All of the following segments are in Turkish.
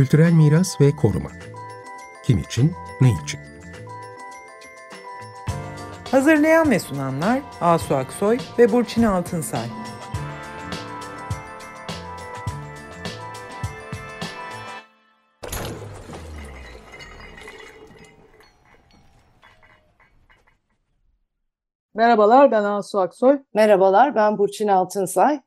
Kültürel miras ve koruma. Kim için, ne için? Hazırlayan ve sunanlar Asu Aksoy ve Burçin Altınsay. Merhabalar ben Asu Aksoy. Merhabalar ben Burçin Altınsay.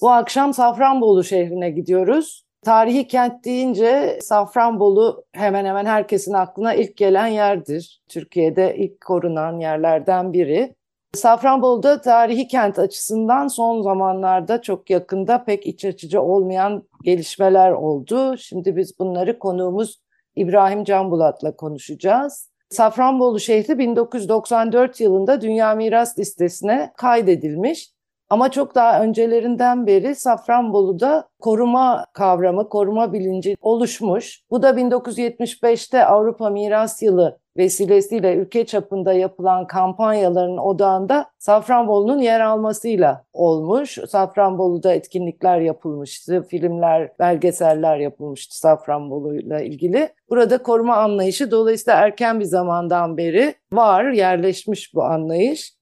Bu akşam Safranbolu şehrine gidiyoruz. Tarihi kent deyince Safranbolu hemen hemen herkesin aklına ilk gelen yerdir. Türkiye'de ilk korunan yerlerden biri. Safranbolu'da tarihi kent açısından son zamanlarda çok yakında pek iç açıcı olmayan gelişmeler oldu. Şimdi biz bunları konuğumuz İbrahim Canbulat'la konuşacağız. Safranbolu şehri 1994 yılında Dünya Miras Listesi'ne kaydedilmiş. Ama çok daha öncelerinden beri Safranbolu'da koruma kavramı, koruma bilinci oluşmuş. Bu da 1975'te Avrupa Miras Yılı vesilesiyle ülke çapında yapılan kampanyaların odağında Safranbolu'nun yer almasıyla olmuş. Safranbolu'da etkinlikler yapılmıştı, filmler, belgeseller yapılmıştı Safranbolu'yla ilgili. Burada koruma anlayışı dolayısıyla erken bir zamandan beri var, yerleşmiş bu anlayış.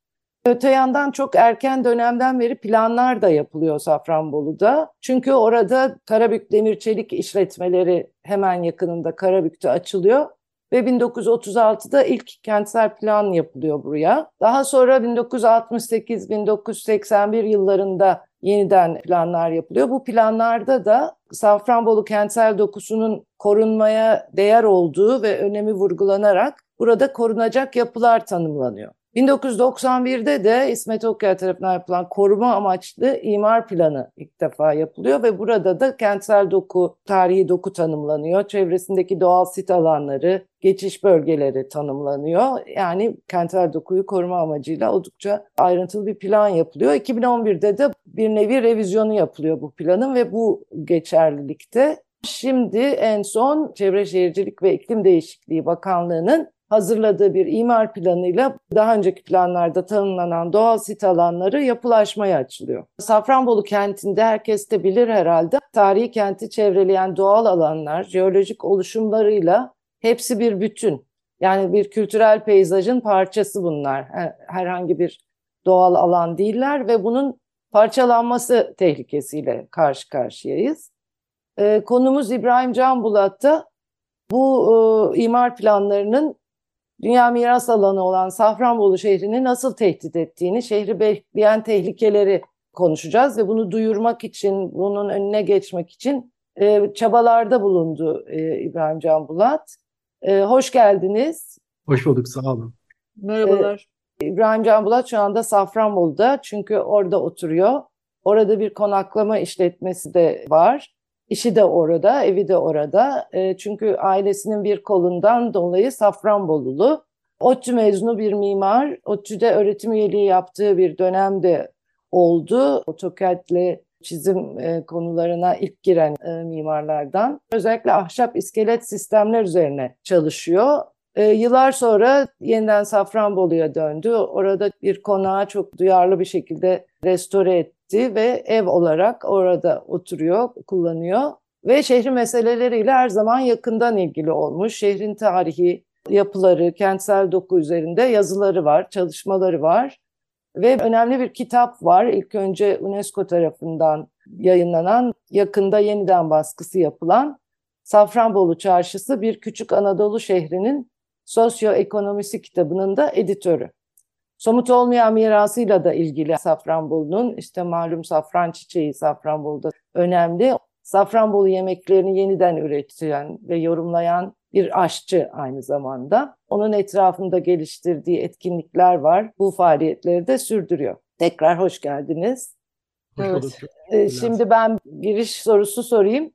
Öte yandan çok erken dönemden beri planlar da yapılıyor Safranbolu'da. Çünkü orada Karabük Demir Çelik işletmeleri hemen yakınında Karabük'te açılıyor. Ve 1936'da ilk kentsel plan yapılıyor buraya. Daha sonra 1968-1981 yıllarında yeniden planlar yapılıyor. Bu planlarda da Safranbolu kentsel dokusunun korunmaya değer olduğu ve önemi vurgulanarak burada korunacak yapılar tanımlanıyor. 1991'de de İsmet Okyay tarafından yapılan koruma amaçlı imar planı ilk defa yapılıyor ve burada da kentsel doku, tarihi doku tanımlanıyor. Çevresindeki doğal sit alanları, geçiş bölgeleri tanımlanıyor. Yani kentsel dokuyu koruma amacıyla oldukça ayrıntılı bir plan yapılıyor. 2011'de de bir nevi revizyonu yapılıyor bu planın ve bu geçerlilikte. Şimdi en son Çevre Şehircilik ve İklim Değişikliği Bakanlığı'nın hazırladığı bir imar planıyla daha önceki planlarda tanımlanan doğal sit alanları yapılaşmaya açılıyor. Safranbolu kentinde herkes de bilir herhalde tarihi kenti çevreleyen doğal alanlar jeolojik oluşumlarıyla hepsi bir bütün. Yani bir kültürel peyzajın parçası bunlar. Herhangi bir doğal alan değiller ve bunun parçalanması tehlikesiyle karşı karşıyayız. Ee, konumuz İbrahim Can Bulat'ta bu e, imar planlarının dünya miras alanı olan Safranbolu şehrini nasıl tehdit ettiğini, şehri bekleyen tehlikeleri konuşacağız ve bunu duyurmak için, bunun önüne geçmek için e, çabalarda bulundu e, İbrahim Can Bulat. E, hoş geldiniz. Hoş bulduk, sağ olun. Merhabalar. E, İbrahim Can Bulat şu anda Safranbolu'da çünkü orada oturuyor. Orada bir konaklama işletmesi de var. İşi de orada, evi de orada. E, çünkü ailesinin bir kolundan dolayı Safranbolulu. ODTÜ mezunu bir mimar. ODTÜ'de öğretim üyeliği yaptığı bir dönemde oldu. AutoCAD'le çizim e, konularına ilk giren e, mimarlardan. Özellikle ahşap iskelet sistemler üzerine çalışıyor. E, yıllar sonra yeniden Safranbolu'ya döndü. Orada bir konağı çok duyarlı bir şekilde restore etti ve ev olarak orada oturuyor, kullanıyor. Ve şehri meseleleriyle her zaman yakından ilgili olmuş. Şehrin tarihi, yapıları, kentsel doku üzerinde yazıları var, çalışmaları var. Ve önemli bir kitap var. İlk önce UNESCO tarafından yayınlanan, yakında yeniden baskısı yapılan Safranbolu Çarşısı bir küçük Anadolu şehrinin sosyoekonomisi kitabının da editörü. Somut olmayan mirasıyla da ilgili Safranbolu'nun işte malum safran çiçeği Safranbolu'da önemli. Safranbolu yemeklerini yeniden üretilen ve yorumlayan bir aşçı aynı zamanda. Onun etrafında geliştirdiği etkinlikler var. Bu faaliyetleri de sürdürüyor. Tekrar hoş geldiniz. Hoş bulduk. Evet. Şimdi ben giriş sorusu sorayım.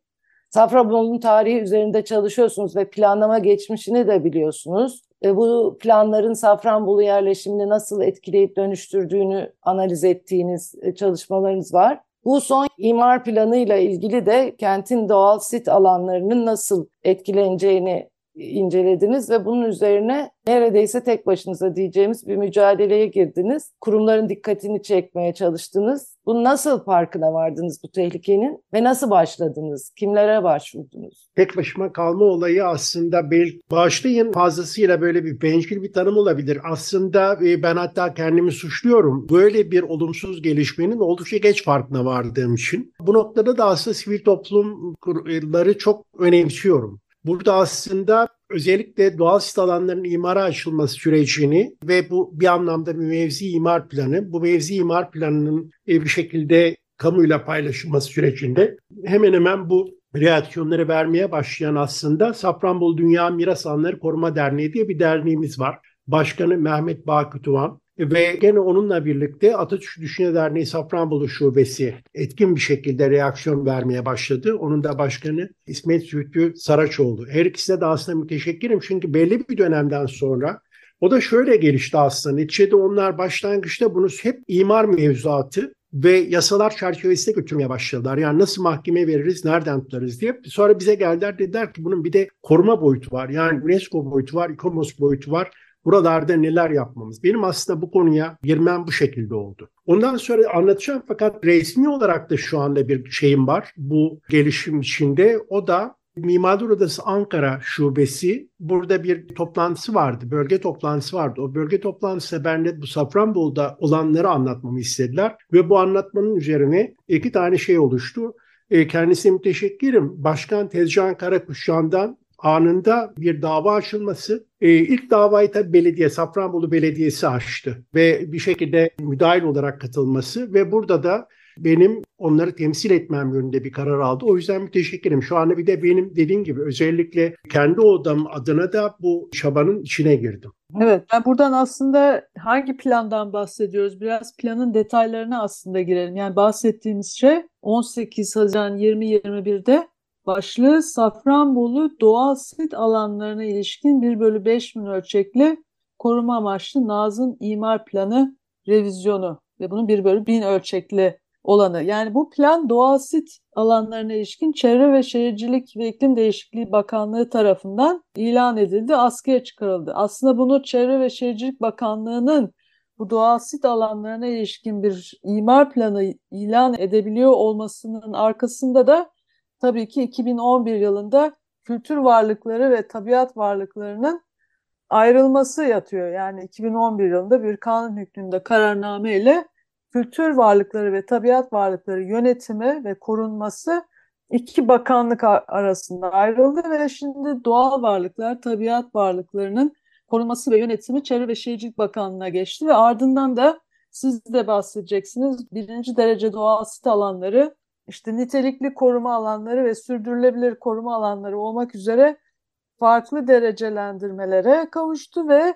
Safranbolu'nun tarihi üzerinde çalışıyorsunuz ve planlama geçmişini de biliyorsunuz. E, bu planların Safranbolu yerleşimini nasıl etkileyip dönüştürdüğünü analiz ettiğiniz e, çalışmalarınız var. Bu son imar planıyla ilgili de kentin doğal sit alanlarının nasıl etkileneceğini incelediniz ve bunun üzerine neredeyse tek başınıza diyeceğimiz bir mücadeleye girdiniz. Kurumların dikkatini çekmeye çalıştınız. Bu nasıl farkına vardınız bu tehlikenin ve nasıl başladınız? Kimlere başvurdunuz? Tek başıma kalma olayı aslında belki bağışlayın fazlasıyla böyle bir bencil bir tanım olabilir. Aslında e, ben hatta kendimi suçluyorum. Böyle bir olumsuz gelişmenin oldukça geç farkına vardığım için. Bu noktada da aslında sivil toplumları çok önemsiyorum. Burada aslında özellikle doğal sit alanlarının imara açılması sürecini ve bu bir anlamda mevzi imar planı, bu mevzi imar planının bir şekilde kamuyla paylaşılması sürecinde hemen hemen bu reaksiyonları vermeye başlayan aslında Safranbolu Dünya Miras Alanları Koruma Derneği diye bir derneğimiz var. Başkanı Mehmet Bakütuvan ve gene onunla birlikte Atatürk Düşünce Derneği Safranbolu Şubesi etkin bir şekilde reaksiyon vermeye başladı. Onun da başkanı İsmet Zühtü Saraçoğlu. Her ikisine de aslında müteşekkirim çünkü belli bir dönemden sonra o da şöyle gelişti aslında. Neticede onlar başlangıçta bunu hep imar mevzuatı ve yasalar çerçevesinde götürmeye başladılar. Yani nasıl mahkeme veririz, nereden tutarız diye. Sonra bize geldiler dediler ki bunun bir de koruma boyutu var. Yani UNESCO boyutu var, ICOMOS boyutu var. Buralarda neler yapmamız. Benim aslında bu konuya girmem bu şekilde oldu. Ondan sonra anlatacağım fakat resmi olarak da şu anda bir şeyim var bu gelişim içinde. O da Mimarlar Odası Ankara Şubesi burada bir toplantısı vardı, bölge toplantısı vardı. O bölge toplantısında ben de bu Safranbolu'da olanları anlatmamı istediler ve bu anlatmanın üzerine iki tane şey oluştu. E, kendisine müteşekkirim. Başkan Tezcan Karakuşan'dan anında bir dava açılması. E, ilk davayı tabii belediye, Safranbolu Belediyesi açtı ve bir şekilde müdahil olarak katılması ve burada da benim onları temsil etmem yönünde bir karar aldı. O yüzden müteşekkirim. Şu anda bir de benim dediğim gibi özellikle kendi odam adına da bu çabanın içine girdim. Evet, ben buradan aslında hangi plandan bahsediyoruz? Biraz planın detaylarına aslında girelim. Yani bahsettiğimiz şey 18 Haziran 2021'de başlığı Safranbolu doğal sit alanlarına ilişkin 1 bölü 5 bin ölçekli koruma amaçlı Nazım imar planı revizyonu ve bunun 1 bölü 1000 ölçekli olanı. Yani bu plan doğal sit alanlarına ilişkin Çevre ve Şehircilik ve İklim Değişikliği Bakanlığı tarafından ilan edildi, askıya çıkarıldı. Aslında bunu Çevre ve Şehircilik Bakanlığı'nın bu doğal sit alanlarına ilişkin bir imar planı ilan edebiliyor olmasının arkasında da tabii ki 2011 yılında kültür varlıkları ve tabiat varlıklarının ayrılması yatıyor. Yani 2011 yılında bir kanun hükmünde kararname ile kültür varlıkları ve tabiat varlıkları yönetimi ve korunması iki bakanlık arasında ayrıldı ve şimdi doğal varlıklar, tabiat varlıklarının korunması ve yönetimi Çevre ve Şehircilik Bakanlığı'na geçti ve ardından da siz de bahsedeceksiniz. Birinci derece doğal sit alanları, işte nitelikli koruma alanları ve sürdürülebilir koruma alanları olmak üzere farklı derecelendirmelere kavuştu ve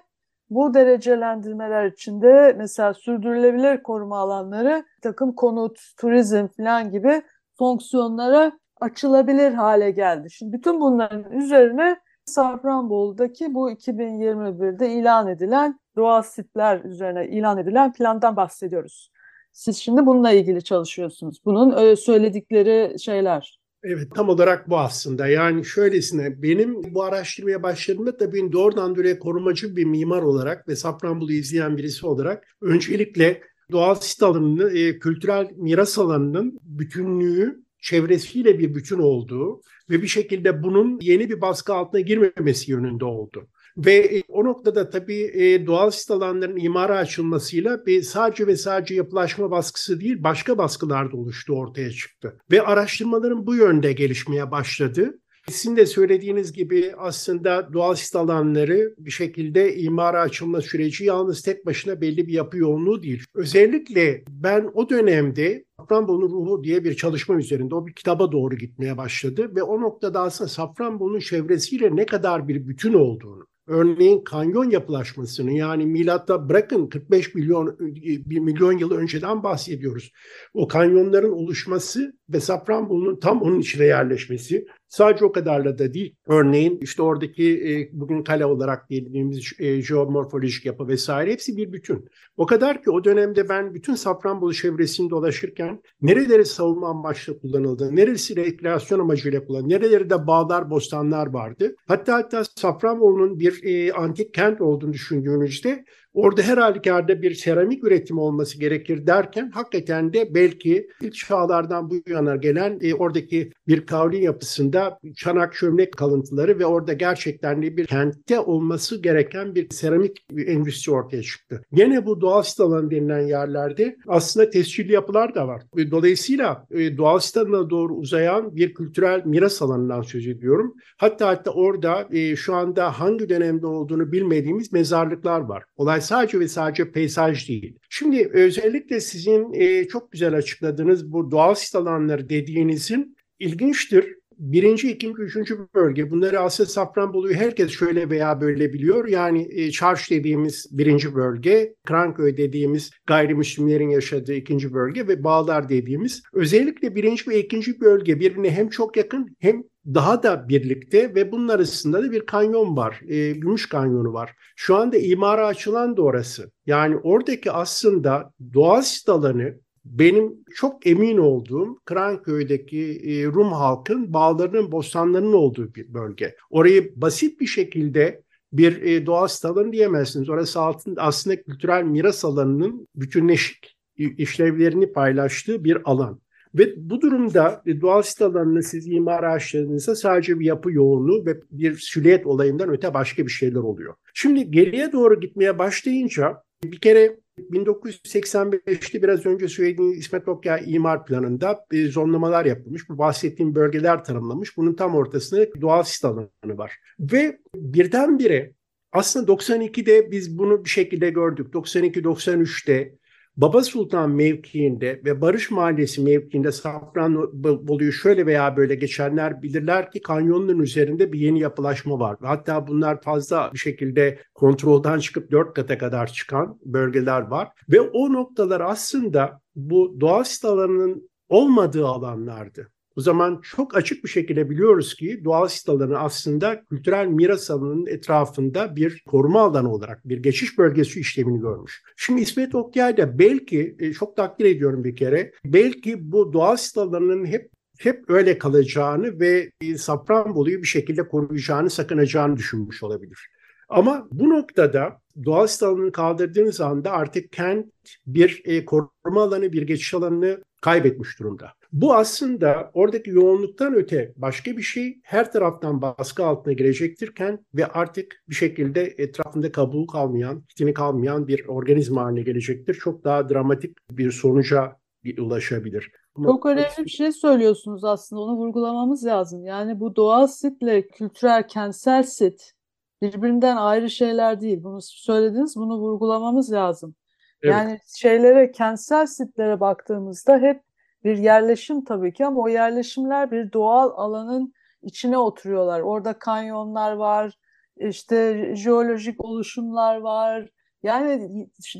bu derecelendirmeler içinde mesela sürdürülebilir koruma alanları takım konut, turizm falan gibi fonksiyonlara açılabilir hale geldi. Şimdi bütün bunların üzerine Safranbolu'daki bu 2021'de ilan edilen doğal sitler üzerine ilan edilen plandan bahsediyoruz. Siz şimdi bununla ilgili çalışıyorsunuz. Bunun söyledikleri şeyler. Evet tam olarak bu aslında. Yani şöylesine benim bu araştırmaya başladığımda tabii doğrudan doğruya korumacı bir mimar olarak ve Safranbolu'yu izleyen birisi olarak öncelikle doğal sit alanını, e, kültürel miras alanının bütünlüğü çevresiyle bir bütün olduğu ve bir şekilde bunun yeni bir baskı altına girmemesi yönünde oldu. Ve e, o noktada tabii e, doğal sit alanların imara açılmasıyla bir sadece ve sadece yapılaşma baskısı değil başka baskılar da oluştu ortaya çıktı. Ve araştırmaların bu yönde gelişmeye başladı. Sizin de söylediğiniz gibi aslında doğal sit alanları bir şekilde imara açılma süreci yalnız tek başına belli bir yapı yoğunluğu değil. Özellikle ben o dönemde Safranbolu'nun ruhu diye bir çalışma üzerinde o bir kitaba doğru gitmeye başladı ve o noktada aslında Safranbolu'nun çevresiyle ne kadar bir bütün olduğunu, Örneğin kanyon yapılaşmasını yani milatta bırakın 45 milyon bir milyon yıl önceden bahsediyoruz. O kanyonların oluşması ve Safranbolu'nun tam onun içine yerleşmesi sadece o kadarla da değil. Örneğin işte oradaki e, bugün kale olarak dediğimiz e, jeomorfolojik yapı vesaire hepsi bir bütün. O kadar ki o dönemde ben bütün Safranbolu çevresini dolaşırken nereleri savunma amaçlı kullanıldı, neresi rekreasyon amacıyla kullanıldı, nereleri de bağlar, bostanlar vardı. Hatta hatta Safranbolu'nun bir e, antik kent olduğunu düşündüğümüzde Orada her halükarda bir seramik üretimi olması gerekir derken hakikaten de belki ilk çağlardan bu yana gelen e, oradaki bir kavlin yapısında çanak çömlek kalıntıları ve orada gerçekten de bir kentte olması gereken bir seramik endüstri ortaya çıktı. Gene bu doğal sit alanı denilen yerlerde aslında tescilli yapılar da var. Dolayısıyla e, doğal sit alanına doğru uzayan bir kültürel miras alanından söz ediyorum. Hatta hatta orada e, şu anda hangi dönemde olduğunu bilmediğimiz mezarlıklar var. Olay sadece ve sadece peyzaj değil. Şimdi özellikle sizin e, çok güzel açıkladığınız bu doğal sit alanları dediğinizin ilginçtir. Birinci, ikinci, üçüncü bölge. Bunları aslında Safranbolu'yu herkes şöyle veya böyle biliyor. Yani e, Çarş dediğimiz birinci bölge, Kranköy dediğimiz gayrimüslimlerin yaşadığı ikinci bölge ve Bağlar dediğimiz. Özellikle birinci ve ikinci bölge birbirine hem çok yakın hem daha da birlikte ve bunun arasında da bir kanyon var. E, Gümüş Kanyonu var. Şu anda imara açılan da orası. Yani oradaki aslında doğal sit alanı benim çok emin olduğum Kranköy'deki e, Rum halkın bağlarının, bostanlarının olduğu bir bölge. Orayı basit bir şekilde bir e, doğal sit alanı diyemezsiniz. Orası altın, aslında kültürel miras alanının bütünleşik işlevlerini paylaştığı bir alan. Ve bu durumda e, doğal sit alanını siz imar araçlarınızda sadece bir yapı yoğunluğu ve bir silüet olayından öte başka bir şeyler oluyor. Şimdi geriye doğru gitmeye başlayınca bir kere 1985'te biraz önce söylediğim İsmet Okyay imar planında e, zonlamalar yapılmış. Bu bahsettiğim bölgeler tanımlamış. Bunun tam ortasında doğal sit alanı var. Ve birdenbire aslında 92'de biz bunu bir şekilde gördük. 92-93'te Baba Sultan mevkiinde ve Barış Mahallesi mevkiinde Safranbolu'yu şöyle veya böyle geçenler bilirler ki kanyonun üzerinde bir yeni yapılaşma var. Hatta bunlar fazla bir şekilde kontrolden çıkıp dört kata kadar çıkan bölgeler var. Ve o noktalar aslında bu doğal sit alanının olmadığı alanlardı. O zaman çok açık bir şekilde biliyoruz ki doğal sit alanı aslında kültürel miras alanının etrafında bir koruma alanı olarak bir geçiş bölgesi işlemini görmüş. Şimdi İsmet Okyay da belki e, çok takdir ediyorum bir kere belki bu doğal sit alanının hep hep öyle kalacağını ve Safranbolu'yu bir şekilde koruyacağını, sakınacağını düşünmüş olabilir. Ama bu noktada doğal sit alanını kaldırdığınız anda artık kent bir e, koruma alanı, bir geçiş alanını kaybetmiş durumda. Bu aslında oradaki yoğunluktan öte başka bir şey her taraftan baskı altına girecektirken ve artık bir şekilde etrafında kabuğu kalmayan, kitini kalmayan bir organizma haline gelecektir. Çok daha dramatik bir sonuca ulaşabilir. Çok önemli bir şey söylüyorsunuz aslında onu vurgulamamız lazım. Yani bu doğal sitle kültürel kentsel sit birbirinden ayrı şeyler değil. Bunu söylediniz bunu vurgulamamız lazım. Evet. Yani şeylere kentsel sitlere baktığımızda hep bir yerleşim tabii ki ama o yerleşimler bir doğal alanın içine oturuyorlar. Orada kanyonlar var, işte jeolojik oluşumlar var. Yani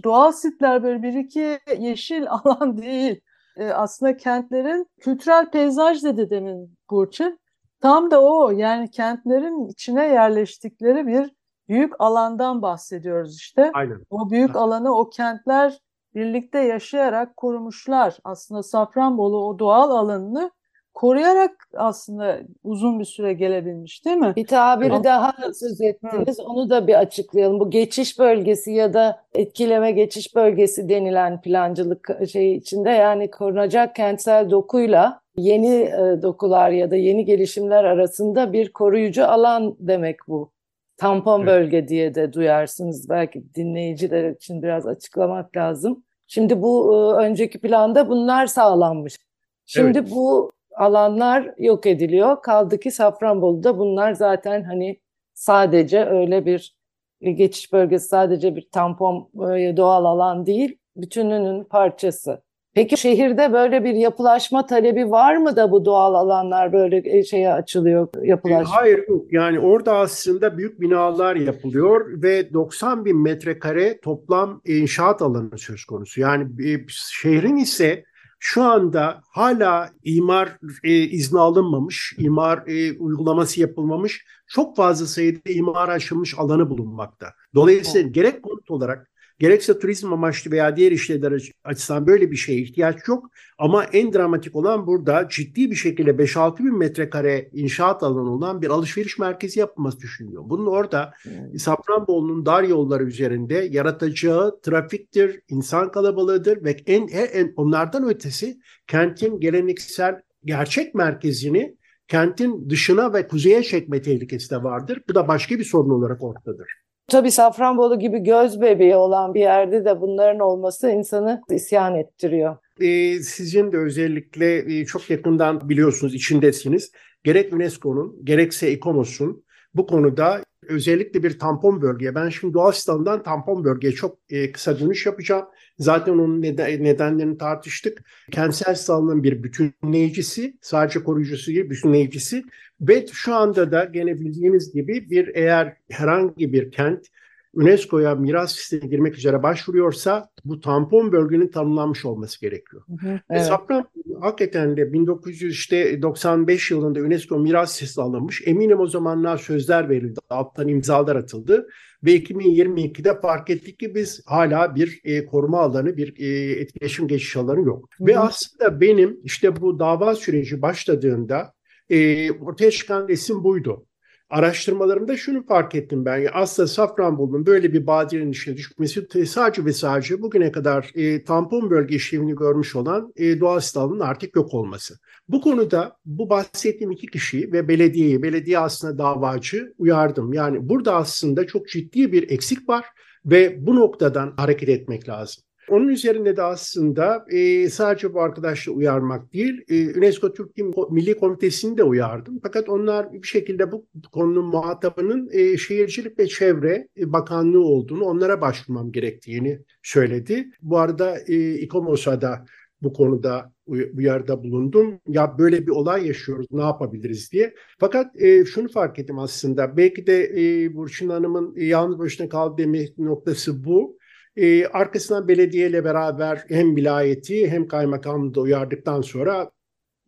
doğal sitler böyle bir iki yeşil alan değil. Ee, aslında kentlerin kültürel peyzaj dedi demin Burçin. Tam da o yani kentlerin içine yerleştikleri bir büyük alandan bahsediyoruz işte. Aynen. O büyük alanı o kentler birlikte yaşayarak korumuşlar. Aslında Safranbolu o doğal alanını koruyarak aslında uzun bir süre gelebilmiş değil mi? Bir tabiri Ama, daha söz ettiniz. Hı. Onu da bir açıklayalım. Bu geçiş bölgesi ya da etkileme geçiş bölgesi denilen plancılık şeyi içinde yani korunacak kentsel dokuyla yeni e, dokular ya da yeni gelişimler arasında bir koruyucu alan demek bu. Tampon evet. bölge diye de duyarsınız. Belki dinleyiciler için biraz açıklamak lazım. Şimdi bu e, önceki planda bunlar sağlanmış. Şimdi evet. bu alanlar yok ediliyor. Kaldı ki Safranbolu'da bunlar zaten hani sadece öyle bir geçiş bölgesi sadece bir tampon doğal alan değil, bütününün parçası. Peki şehirde böyle bir yapılaşma talebi var mı da bu doğal alanlar böyle e, şeye açılıyor, yapılaşma? Hayır yok. Yani orada aslında büyük binalar yapılıyor ve 90 bin metrekare toplam inşaat alanı söz konusu. Yani şehrin ise şu anda hala imar e, izni alınmamış, imar e, uygulaması yapılmamış çok fazla sayıda imar açılmış alanı bulunmakta. Dolayısıyla gerek konut olarak gerekse turizm amaçlı veya diğer işler açısından böyle bir şeye ihtiyaç yok. Ama en dramatik olan burada ciddi bir şekilde 5-6 bin metrekare inşaat alanı olan bir alışveriş merkezi yapılması düşünülüyor. Bunun orada hmm. Safranbolu'nun dar yolları üzerinde yaratacağı trafiktir, insan kalabalığıdır ve en, en onlardan ötesi kentin geleneksel gerçek merkezini kentin dışına ve kuzeye çekme tehlikesi de vardır. Bu da başka bir sorun olarak ortadır. Tabii Safranbolu gibi göz bebeği olan bir yerde de bunların olması insanı isyan ettiriyor. Ee, sizin de özellikle e, çok yakından biliyorsunuz, içindesiniz. Gerek UNESCO'nun gerekse İKOMOS'un bu konuda özellikle bir tampon bölgeye, ben şimdi Doğaçistan'dan tampon bölgeye çok e, kısa dönüş yapacağım. Zaten onun neden, nedenlerini tartıştık. Kentsel sağlığın bir bütünleyicisi, sadece koruyucusu değil, bütünleyicisi. Ve şu anda da gene bildiğiniz gibi bir eğer herhangi bir kent UNESCO'ya miras listesine girmek üzere başvuruyorsa bu tampon bölgenin tanımlanmış olması gerekiyor. Hı hı, evet. Safran hakikaten de 1995 yılında UNESCO miras listesi alınmış. Eminim o zamanlar sözler verildi, alttan imzalar atıldı ve 2022'de fark ettik ki biz hala bir e, koruma alanı, bir e, etkileşim geçiş alanı yok. Hı hı. Ve aslında benim işte bu dava süreci başladığında e, ortaya çıkan resim buydu. Araştırmalarımda şunu fark ettim ben. Aslında Safranbolu'nun böyle bir badirenin içine düşmesi sadece ve sadece bugüne kadar e, tampon bölge işlevini görmüş olan e, doğal stalının artık yok olması. Bu konuda bu bahsettiğim iki kişiyi ve belediyeyi, belediye aslında davacı uyardım. Yani burada aslında çok ciddi bir eksik var ve bu noktadan hareket etmek lazım. Onun üzerinde de aslında e, sadece bu arkadaşla uyarmak değil, e, UNESCO Türk Milli Komitesi'ni de uyardım. Fakat onlar bir şekilde bu konunun muhatabının e, Şehircilik ve Çevre Bakanlığı olduğunu, onlara başvurmam gerektiğini söyledi. Bu arada e, İKOMOS'a da bu konuda uyarıda bulundum. Ya böyle bir olay yaşıyoruz ne yapabiliriz diye. Fakat e, şunu fark ettim aslında. Belki de e, Burçin Hanım'ın e, yalnız başına kaldığı noktası bu. E, arkasından belediyeyle beraber hem vilayeti hem kaymakamlığı da uyardıktan sonra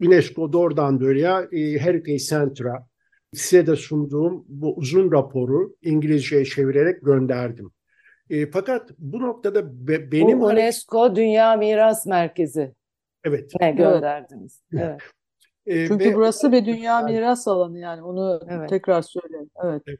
UNESCO doğrudan doğruya e, Heritage Center'a size de sunduğum bu uzun raporu İngilizceye çevirerek gönderdim. E, fakat bu noktada be, benim... Bu UNESCO Dünya Miras Merkezi. Evet. Ne gönderdiniz. Evet. evet. Çünkü ve, burası bir dünya miras alanı yani onu evet. tekrar söyleyeyim. Evet. evet.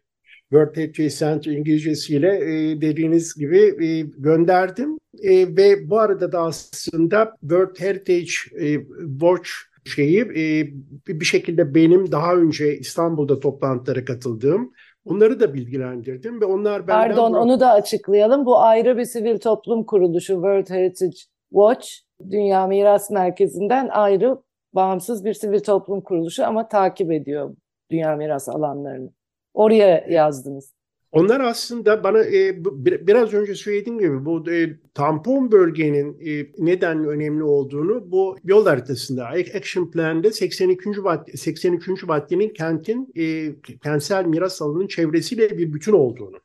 World Heritage Center İngilizcesiyle e, dediğiniz gibi e, gönderdim. E, ve bu arada da aslında World Heritage e, Watch şeyi e, bir şekilde benim daha önce İstanbul'da toplantılara katıldığım onları da bilgilendirdim ve onlar benden... Pardon onu da açıklayalım. Bu ayrı bir sivil toplum kuruluşu World Heritage Watch Dünya Miras Merkezi'nden ayrı bağımsız bir sivil toplum kuruluşu ama takip ediyor dünya miras alanlarını. Oraya yazdınız. Onlar aslında bana e, biraz önce söylediğim gibi bu e, tampon bölgenin e, neden önemli olduğunu bu yol haritasında Action Plan'de 82. madde 83. maddenin kentin e, kentsel miras alanının çevresiyle bir bütün olduğunu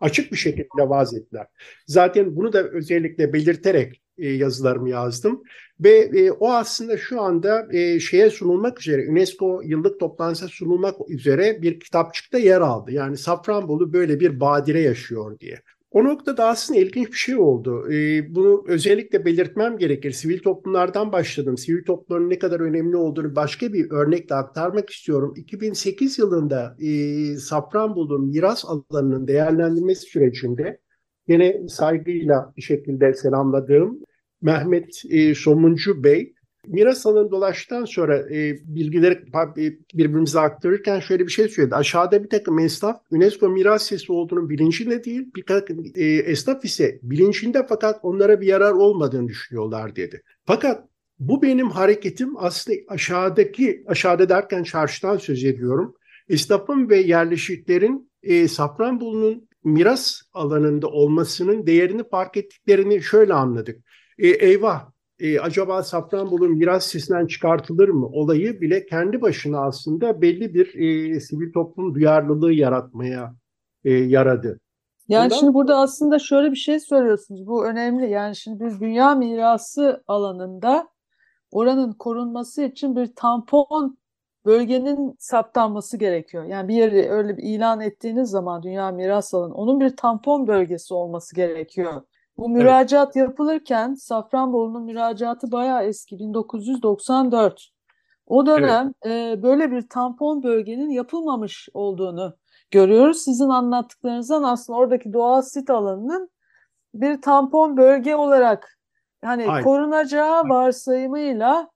açık bir şekilde vaz ettiler. Zaten bunu da özellikle belirterek e, yazılarımı yazdım. Ve e, o aslında şu anda e, şeye sunulmak üzere, UNESCO yıllık toplantısına sunulmak üzere bir kitapçıkta yer aldı. Yani Safranbolu böyle bir badire yaşıyor diye. O noktada aslında ilginç bir şey oldu. Ee, bunu özellikle belirtmem gerekir. Sivil toplumlardan başladım. Sivil toplumların ne kadar önemli olduğunu başka bir örnekle aktarmak istiyorum. 2008 yılında e, Safranbolu miras alanının değerlendirmesi sürecinde yine saygıyla bir şekilde selamladığım Mehmet e, Somuncu Bey miras alanı dolaştıktan sonra e, bilgileri e, birbirimize aktarırken şöyle bir şey söyledi. Aşağıda bir takım esnaf UNESCO miras sesi olduğunu bilincinde değil, bir takım e, esnaf ise bilincinde fakat onlara bir yarar olmadığını düşünüyorlar dedi. Fakat bu benim hareketim aslında aşağıdaki, aşağıda derken çarşıdan söz ediyorum. Esnafın ve yerleşiklerin e, Safranbolu'nun miras alanında olmasının değerini fark ettiklerini şöyle anladık. E, eyvah e, acaba Safranbolu miras sisinden çıkartılır mı olayı bile kendi başına aslında belli bir e, sivil toplum duyarlılığı yaratmaya e, yaradı. Yani Ondan... şimdi burada aslında şöyle bir şey söylüyorsunuz. Bu önemli. Yani şimdi biz dünya mirası alanında oranın korunması için bir tampon bölgenin saptanması gerekiyor. Yani bir yeri öyle bir ilan ettiğiniz zaman Dünya Miras Alanı onun bir tampon bölgesi olması gerekiyor. Bu müracaat evet. yapılırken Safranbolu'nun müracaatı bayağı eski 1994. O dönem evet. e, böyle bir tampon bölgenin yapılmamış olduğunu görüyoruz. Sizin anlattıklarınızdan aslında oradaki doğal sit alanının bir tampon bölge olarak hani Aynen. korunacağı varsayımıyla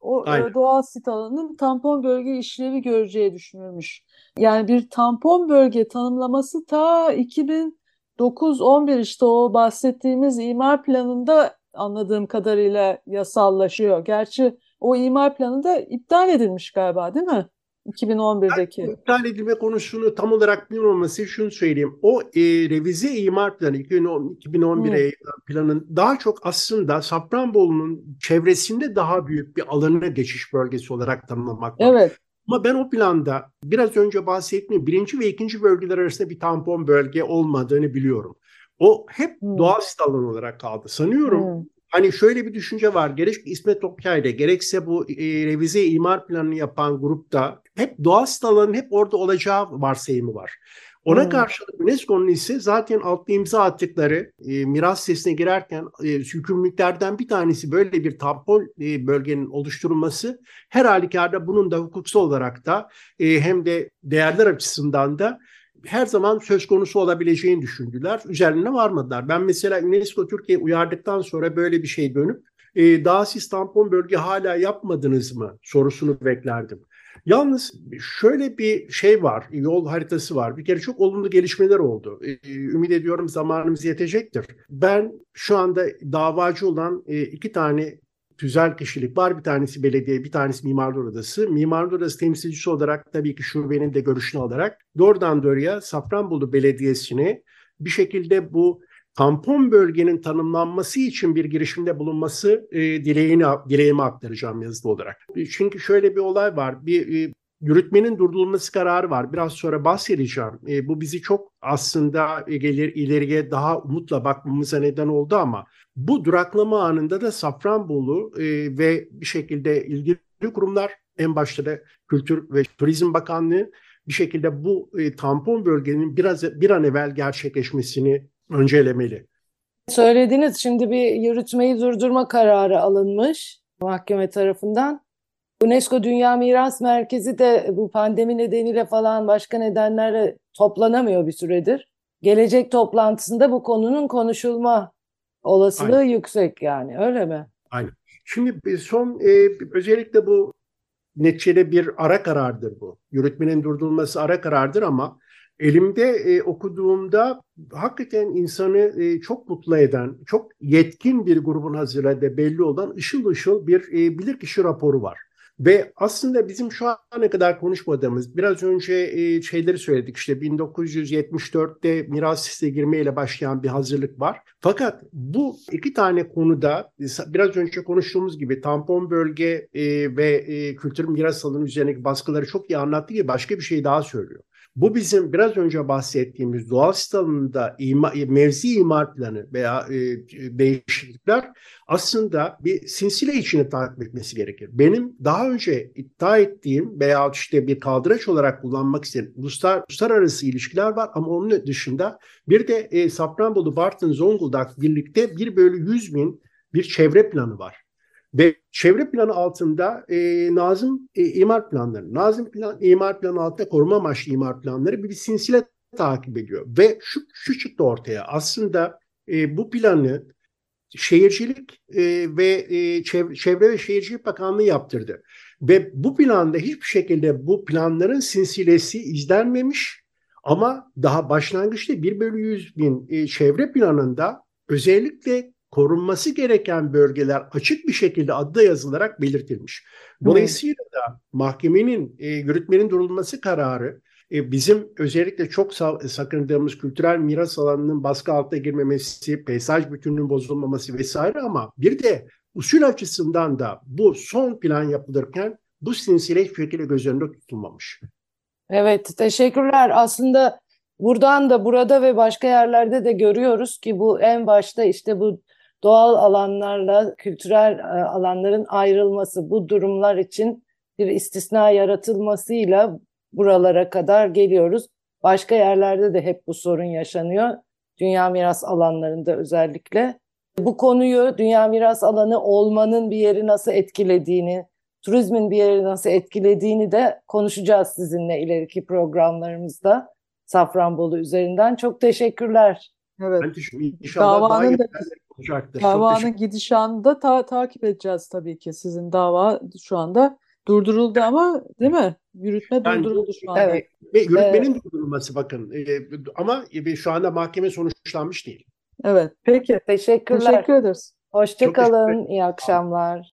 o e, Aynen. doğal sit alanının tampon bölge işlevi göreceği düşünülmüş. Yani bir tampon bölge tanımlaması ta 2009-11 işte o bahsettiğimiz imar planında anladığım kadarıyla yasallaşıyor. Gerçi o imar planı da iptal edilmiş galiba değil mi? 2011'deki. Yani iptal edilme konusunu tam olarak bilmeması şunu söyleyeyim. O e, revize imar planı 2011'e hmm. planın daha çok aslında Safranbolu'nun çevresinde daha büyük bir alanına geçiş bölgesi olarak tanımlamak var. Evet. Ama ben o planda biraz önce bahsettiğim birinci ve ikinci bölgeler arasında bir tampon bölge olmadığını biliyorum. O hep hmm. doğal sit alanı olarak kaldı. Sanıyorum hmm. Hani şöyle bir düşünce var. Gerek İsmet Okyay'da gerekse bu e, revize imar planını yapan grupta hep doğal sit alanının hep orada olacağı varsayımı var. Ona hmm. karşılık UNESCO'nun ise zaten altta imza attıkları e, miras sesine girerken e, yükümlülüklerden bir tanesi böyle bir tampon e, bölgenin oluşturulması her halükarda bunun da hukuksal olarak da e, hem de değerler açısından da her zaman söz konusu olabileceğini düşündüler. Üzerine varmadılar. Ben mesela UNESCO Türkiye uyardıktan sonra böyle bir şey dönüp e, daha siz tampon bölge hala yapmadınız mı sorusunu beklerdim. Yalnız şöyle bir şey var, yol haritası var. Bir kere çok olumlu gelişmeler oldu. Ee, ümit ediyorum zamanımız yetecektir. Ben şu anda davacı olan e, iki tane tüzel kişilik var. Bir tanesi belediye, bir tanesi Mimarlar Odası. Mimarlar Odası temsilcisi olarak tabii ki şubenin de görüşünü alarak doğrudan doğruya Safranbolu Belediyesi'ni bir şekilde bu tampon bölgenin tanımlanması için bir girişimde bulunması e, dileğini dileğimi aktaracağım yazılı olarak. Çünkü şöyle bir olay var. Bir e, yürütmenin durdurulması kararı var. Biraz sonra bahsedeceğim. E, bu bizi çok aslında gelir ileriye daha umutla bakmamıza neden oldu ama bu duraklama anında da Safranbolu e, ve bir şekilde ilgili kurumlar en başta da Kültür ve Turizm Bakanlığı bir şekilde bu e, tampon bölgenin biraz bir an evvel gerçekleşmesini öncelemeli. Söylediğiniz şimdi bir yürütmeyi durdurma kararı alınmış mahkeme tarafından. UNESCO Dünya Miras Merkezi de bu pandemi nedeniyle falan başka nedenlerle toplanamıyor bir süredir. Gelecek toplantısında bu konunun konuşulma olasılığı Aynen. yüksek yani öyle mi? Aynen. Şimdi son e, özellikle bu neticede bir ara karardır bu. Yürütmenin durdurulması ara karardır ama elimde e, okuduğumda hakikaten insanı e, çok mutlu eden, çok yetkin bir grubun hazırladığı belli olan ışıl ışıl bir e, bilirkişi raporu var. Ve aslında bizim şu ana kadar konuşmadığımız, biraz önce e, şeyleri söyledik işte 1974'te miras listeye girmeyle başlayan bir hazırlık var. Fakat bu iki tane konuda biraz önce konuştuğumuz gibi tampon bölge e, ve e, kültür miras alanı üzerindeki baskıları çok iyi anlattığı gibi başka bir şey daha söylüyor. Bu bizim biraz önce bahsettiğimiz doğal sit ima, mevzi imar planı veya e, değişiklikler aslında bir sinsile içini takip etmesi gerekir. Benim daha önce iddia ettiğim veya işte bir kaldıraç olarak kullanmak istediğim uluslar, uluslararası ilişkiler var ama onun dışında bir de e, Safranbolu, Bartın, Zonguldak birlikte 1 bölü 100 bin bir çevre planı var. Ve çevre planı altında e, Nazım e, imar planları, Nazım plan, imar planı altında koruma amaçlı imar planları bir, bir sinsile takip ediyor. Ve şu, şu çıktı ortaya aslında e, bu planı Şehircilik e, ve e, Çevre, Çevre ve Şehircilik Bakanlığı yaptırdı. Ve bu planda hiçbir şekilde bu planların sinsilesi izlenmemiş ama daha başlangıçta 1 bölü 100 bin e, çevre planında özellikle korunması gereken bölgeler açık bir şekilde adda yazılarak belirtilmiş. Dolayısıyla da mahkemenin e, yürütmenin durulması kararı e, bizim özellikle çok sakındığımız kültürel miras alanının baskı altına girmemesi, peyzaj bütünlüğünün bozulmaması vesaire ama bir de usul açısından da bu son plan yapılırken bu sinsile hiçbir şekilde göz önünde tutulmamış. Evet, teşekkürler. Aslında buradan da burada ve başka yerlerde de görüyoruz ki bu en başta işte bu doğal alanlarla kültürel e, alanların ayrılması bu durumlar için bir istisna yaratılmasıyla buralara kadar geliyoruz. Başka yerlerde de hep bu sorun yaşanıyor. Dünya miras alanlarında özellikle. Bu konuyu dünya miras alanı olmanın bir yeri nasıl etkilediğini, turizmin bir yeri nasıl etkilediğini de konuşacağız sizinle ileriki programlarımızda Safranbolu üzerinden. Çok teşekkürler. Evet. Ben düşünüyorum. İnşallah daha Davanın da yeterli olacaktır. Davanın teşekkür gidişanını da ta- takip edeceğiz tabii ki. Sizin dava şu anda durduruldu ama değil mi? Yürütme Ben- durduruldu şu anda. Evet. Ve yürütmenin durdurulması bakın. E, ama e, şu anda mahkeme sonuçlanmış değil. Evet. Peki. Teşekkürler. Teşekkür ederiz. Hoşça Çok teşekkür kalın. İyi akşamlar.